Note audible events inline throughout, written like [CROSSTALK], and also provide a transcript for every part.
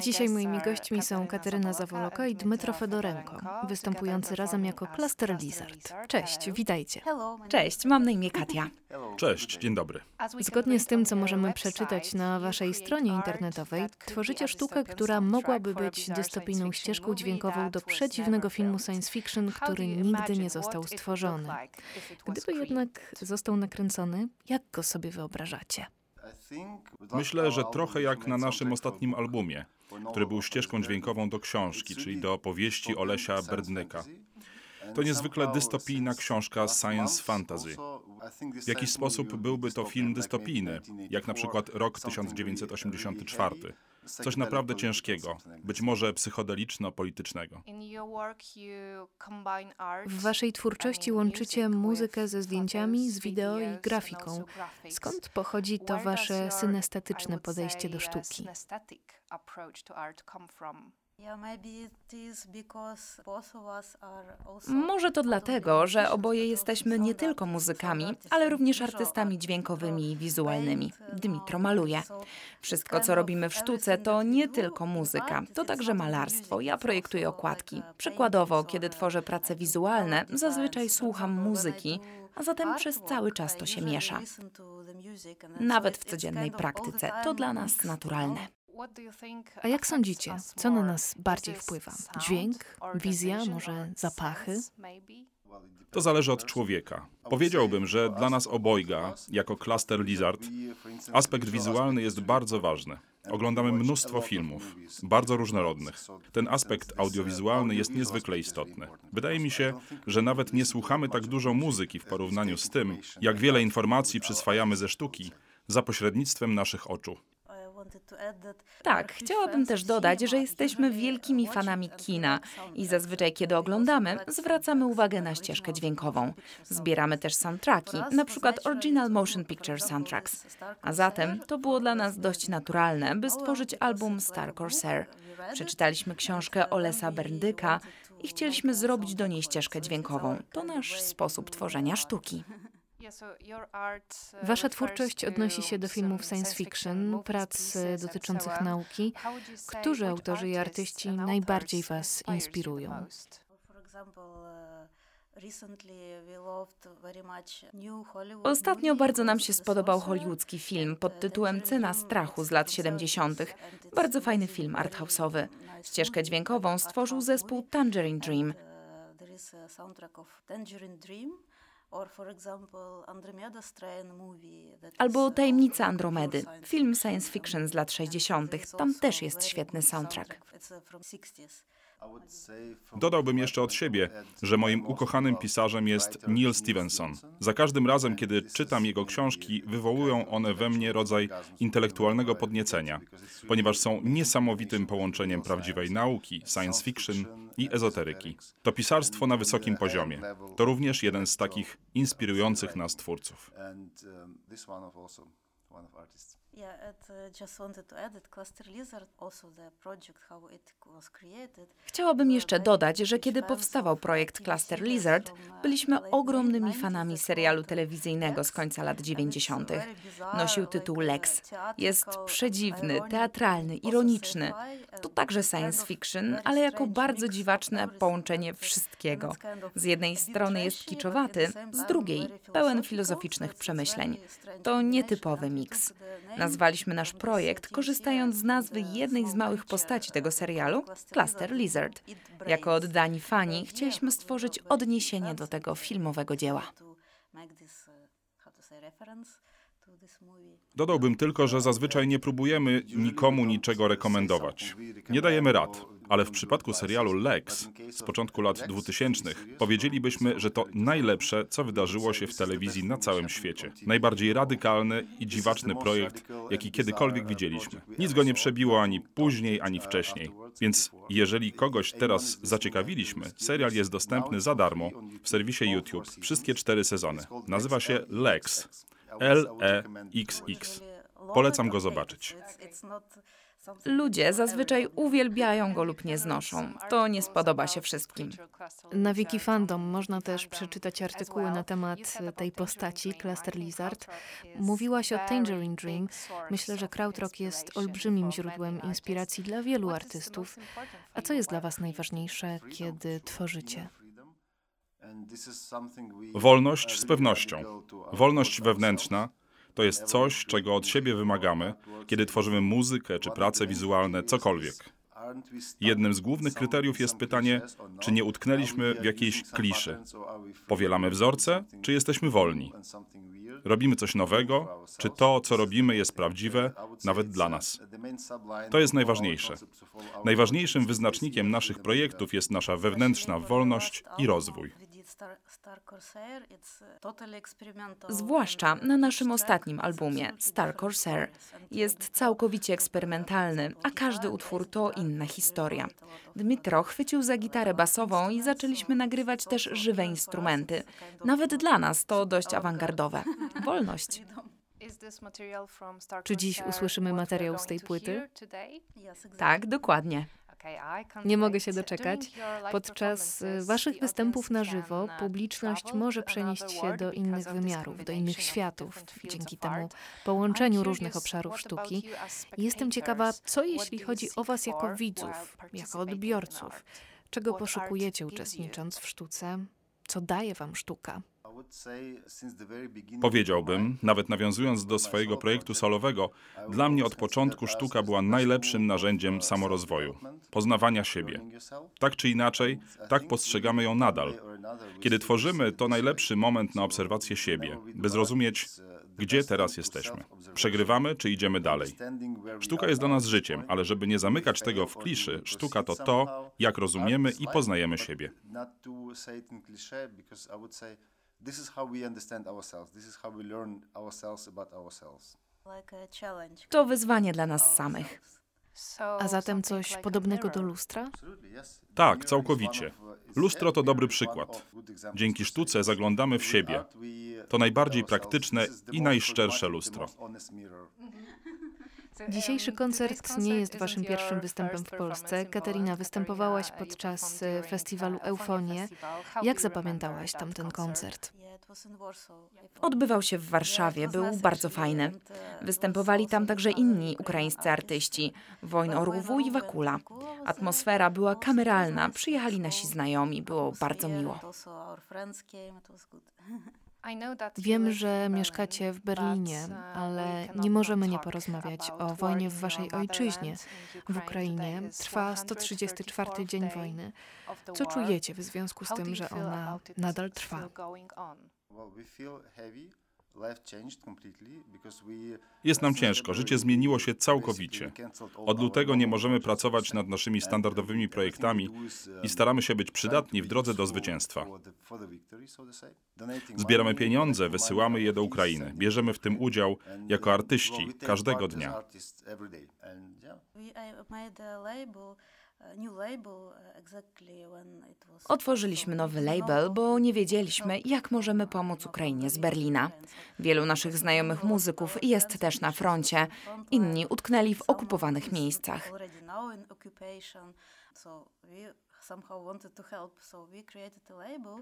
Dzisiaj moimi gośćmi są Kateryna Zawoloka i Dmytro Fedorenko, występujący razem jako Cluster Lizard. Cześć, witajcie. Cześć, mam na imię Katia. Cześć, dzień dobry. Zgodnie z tym, co możemy przeczytać na waszej stronie internetowej, tworzycie sztukę, która mogłaby być dystopijną ścieżką dźwiękową do przedziwnego filmu science fiction, który nigdy nie został stworzony. Gdyby jednak został nakręcony, jak go sobie wyobrażacie? Myślę, że trochę jak na naszym ostatnim albumie, który był ścieżką dźwiękową do książki, czyli do opowieści Olesia Berdnyka. To niezwykle dystopijna książka science fantasy. W jakiś sposób byłby to film dystopijny, jak na przykład rok 1984. Coś naprawdę ciężkiego, być może psychodeliczno-politycznego. W waszej twórczości łączycie muzykę ze zdjęciami, z wideo i grafiką. Skąd pochodzi to wasze synestetyczne podejście do sztuki? Może to dlatego, że oboje jesteśmy nie tylko muzykami, ale również artystami dźwiękowymi i wizualnymi. Dmitro maluje. Wszystko, co robimy w sztuce, to nie tylko muzyka, to także malarstwo. Ja projektuję okładki. Przykładowo, kiedy tworzę prace wizualne, zazwyczaj słucham muzyki, a zatem przez cały czas to się miesza. Nawet w codziennej praktyce to dla nas naturalne. A jak sądzicie, co na nas bardziej wpływa? Dźwięk, wizja, może zapachy? To zależy od człowieka. Powiedziałbym, że dla nas obojga, jako Cluster Lizard, aspekt wizualny jest bardzo ważny. Oglądamy mnóstwo filmów, bardzo różnorodnych. Ten aspekt audiowizualny jest niezwykle istotny. Wydaje mi się, że nawet nie słuchamy tak dużo muzyki w porównaniu z tym, jak wiele informacji przyswajamy ze sztuki za pośrednictwem naszych oczu. Tak, chciałabym też dodać, że jesteśmy wielkimi fanami kina i zazwyczaj, kiedy oglądamy, zwracamy uwagę na ścieżkę dźwiękową. Zbieramy też soundtracki, na przykład Original Motion Picture Soundtracks. A zatem to było dla nas dość naturalne, by stworzyć album Star Corsair. Przeczytaliśmy książkę Olesa Berndyka i chcieliśmy zrobić do niej ścieżkę dźwiękową. To nasz sposób tworzenia sztuki. Wasza twórczość odnosi się do filmów science fiction, prac dotyczących nauki. Którzy autorzy i artyści najbardziej Was inspirują? Ostatnio bardzo nam się spodobał hollywoodzki film pod tytułem Cena strachu z lat 70. Bardzo fajny film arthouse'owy. Ścieżkę dźwiękową stworzył zespół Tangerine Dream. Albo Tajemnica Andromedy, film science fiction z lat 60. Tam też jest świetny soundtrack. Dodałbym jeszcze od siebie, że moim ukochanym pisarzem jest Neil Stevenson. Za każdym razem, kiedy czytam jego książki, wywołują one we mnie rodzaj intelektualnego podniecenia, ponieważ są niesamowitym połączeniem prawdziwej nauki, science fiction i ezoteryki. To pisarstwo na wysokim poziomie. To również jeden z takich inspirujących nas twórców. Chciałabym jeszcze dodać, że kiedy powstawał projekt Cluster Lizard, byliśmy ogromnymi fanami serialu telewizyjnego z końca lat 90. Nosił tytuł Lex. Jest przedziwny, teatralny, ironiczny. To także science fiction, ale jako bardzo dziwaczne połączenie wszystkiego. Z jednej strony jest kiczowaty, z drugiej pełen filozoficznych przemyśleń. To nietypowy miks. Nazwaliśmy nasz projekt, korzystając z nazwy jednej z małych postaci tego serialu, Cluster Lizard. Jako oddani fani chcieliśmy stworzyć odniesienie do tego filmowego dzieła. Dodałbym tylko, że zazwyczaj nie próbujemy nikomu niczego rekomendować. Nie dajemy rad, ale w przypadku serialu Lex z początku lat 2000 powiedzielibyśmy, że to najlepsze, co wydarzyło się w telewizji na całym świecie. Najbardziej radykalny i dziwaczny projekt, jaki kiedykolwiek widzieliśmy. Nic go nie przebiło ani później, ani wcześniej. Więc jeżeli kogoś teraz zaciekawiliśmy, serial jest dostępny za darmo w serwisie YouTube. Wszystkie cztery sezony. Nazywa się Lex. L-E-X-X. Polecam go zobaczyć. Ludzie zazwyczaj uwielbiają go lub nie znoszą. To nie spodoba się wszystkim. Na Wiki Fandom można też przeczytać artykuły na temat tej postaci, Cluster Lizard. Mówiłaś o Tangerine Dream. Myślę, że krautrock jest olbrzymim źródłem inspiracji dla wielu artystów. A co jest dla Was najważniejsze, kiedy tworzycie? Wolność z pewnością. Wolność wewnętrzna to jest coś, czego od siebie wymagamy, kiedy tworzymy muzykę czy prace wizualne, cokolwiek. Jednym z głównych kryteriów jest pytanie, czy nie utknęliśmy w jakiejś kliszy. Powielamy wzorce, czy jesteśmy wolni? Robimy coś nowego, czy to, co robimy, jest prawdziwe, nawet dla nas? To jest najważniejsze. Najważniejszym wyznacznikiem naszych projektów jest nasza wewnętrzna wolność i rozwój. Zwłaszcza na naszym ostatnim albumie, Star Corsair. Jest całkowicie eksperymentalny, a każdy utwór to inna historia. Dmitro chwycił za gitarę basową i zaczęliśmy nagrywać też żywe instrumenty. Nawet dla nas to dość awangardowe. Wolność. Czy dziś usłyszymy materiał z tej płyty? Tak, dokładnie. Nie mogę się doczekać. Podczas y, Waszych występów na żywo publiczność może przenieść się do innych wymiarów, do innych światów, dzięki temu połączeniu różnych obszarów sztuki. Jestem ciekawa, co jeśli chodzi o Was jako widzów, jako odbiorców? Czego poszukujecie uczestnicząc w sztuce? Co daje Wam sztuka? Powiedziałbym, nawet nawiązując do swojego projektu solowego, dla mnie od początku sztuka była najlepszym narzędziem samorozwoju, poznawania siebie. Tak czy inaczej, tak postrzegamy ją nadal. Kiedy tworzymy, to najlepszy moment na obserwację siebie, by zrozumieć, gdzie teraz jesteśmy. Przegrywamy, czy idziemy dalej. Sztuka jest dla nas życiem, ale żeby nie zamykać tego w kliszy, sztuka to to, jak rozumiemy i poznajemy siebie. This is how we understand ourselves. This is how we learn ourselves about ourselves. To wyzwanie dla nas samych. A zatem coś podobnego do lustra? Tak, całkowicie. Lustro to dobry przykład. Dzięki sztuce zaglądamy w siebie. To najbardziej praktyczne i najszczersze lustro. [LAUGHS] Dzisiejszy koncert nie jest waszym pierwszym występem w Polsce. Katerina, występowałaś podczas e, festiwalu Eufonie. Jak zapamiętałaś tamten koncert? Odbywał się w Warszawie, był bardzo fajny. Występowali tam także inni ukraińscy artyści, Wojn Orłów i Wakula. Atmosfera była kameralna, przyjechali nasi znajomi, było bardzo miło. [LAUGHS] Wiem, że mieszkacie w Berlinie, uh, ale nie możemy nie porozmawiać o wojnie w waszej ojczyźnie, w Ukrainie. Trwa 134 dzień wojny. Co czujecie w związku z tym, że ona nadal trwa? Jest nam ciężko, życie zmieniło się całkowicie. Od lutego nie możemy pracować nad naszymi standardowymi projektami i staramy się być przydatni w drodze do zwycięstwa. Zbieramy pieniądze, wysyłamy je do Ukrainy. Bierzemy w tym udział jako artyści każdego dnia. Otworzyliśmy nowy label, bo nie wiedzieliśmy, jak możemy pomóc Ukrainie z Berlina. Wielu naszych znajomych muzyków jest też na froncie, inni utknęli w okupowanych miejscach.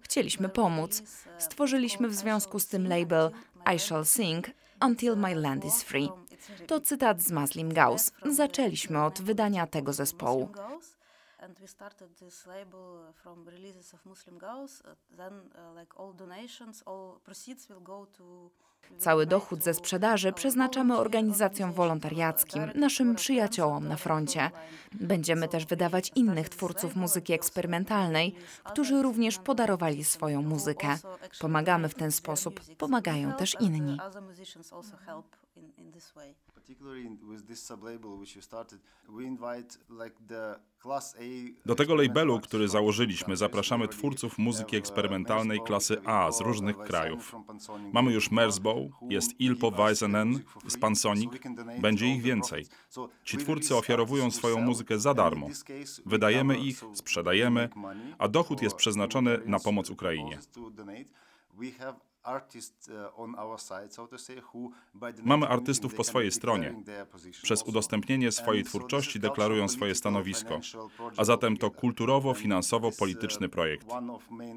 Chcieliśmy pomóc. Stworzyliśmy w związku z tym label I Shall Sing Until My Land is Free. To cytat z Muslim Gauss. Zaczęliśmy od wydania tego zespołu. And we started this label from releases of Muslim Gauss. Then, uh, like all donations, all proceeds will go to Cały dochód ze sprzedaży przeznaczamy organizacjom wolontariackim, naszym przyjaciołom na froncie. Będziemy też wydawać innych twórców muzyki eksperymentalnej, którzy również podarowali swoją muzykę. Pomagamy w ten sposób, pomagają też inni. Do tego labelu, który założyliśmy, zapraszamy twórców muzyki eksperymentalnej klasy A z różnych krajów. Mamy już Merzbow, jest Ilpo Weisenen z Pansonic, będzie ich więcej. Ci twórcy ofiarowują swoją muzykę za darmo. Wydajemy ich, sprzedajemy, a dochód jest przeznaczony na pomoc Ukrainie. Mamy artystów po swojej stronie. Przez udostępnienie swojej twórczości deklarują swoje stanowisko. A zatem to kulturowo-finansowo-polityczny projekt.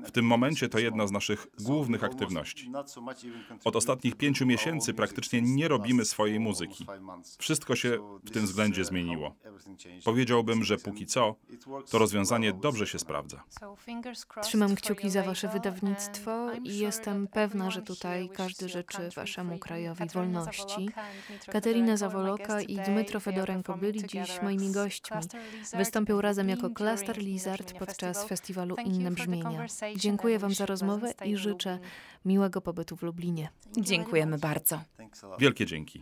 W tym momencie to jedna z naszych głównych aktywności. Od ostatnich pięciu miesięcy praktycznie nie robimy swojej muzyki. Wszystko się w tym względzie zmieniło. Powiedziałbym, że póki co to rozwiązanie dobrze się sprawdza. Trzymam kciuki za wasze wydawnictwo i jestem pewna, że tutaj każdy życzy waszemu krajowi wolności. Katerina Zawoloka i Dmytro Fedorenko byli dziś moimi gośćmi. Wystąpią razem jako Cluster Lizard podczas festiwalu Inne Brzmienia. Dziękuję wam za rozmowę i życzę miłego pobytu w Lublinie. Dziękujemy bardzo. Wielkie dzięki.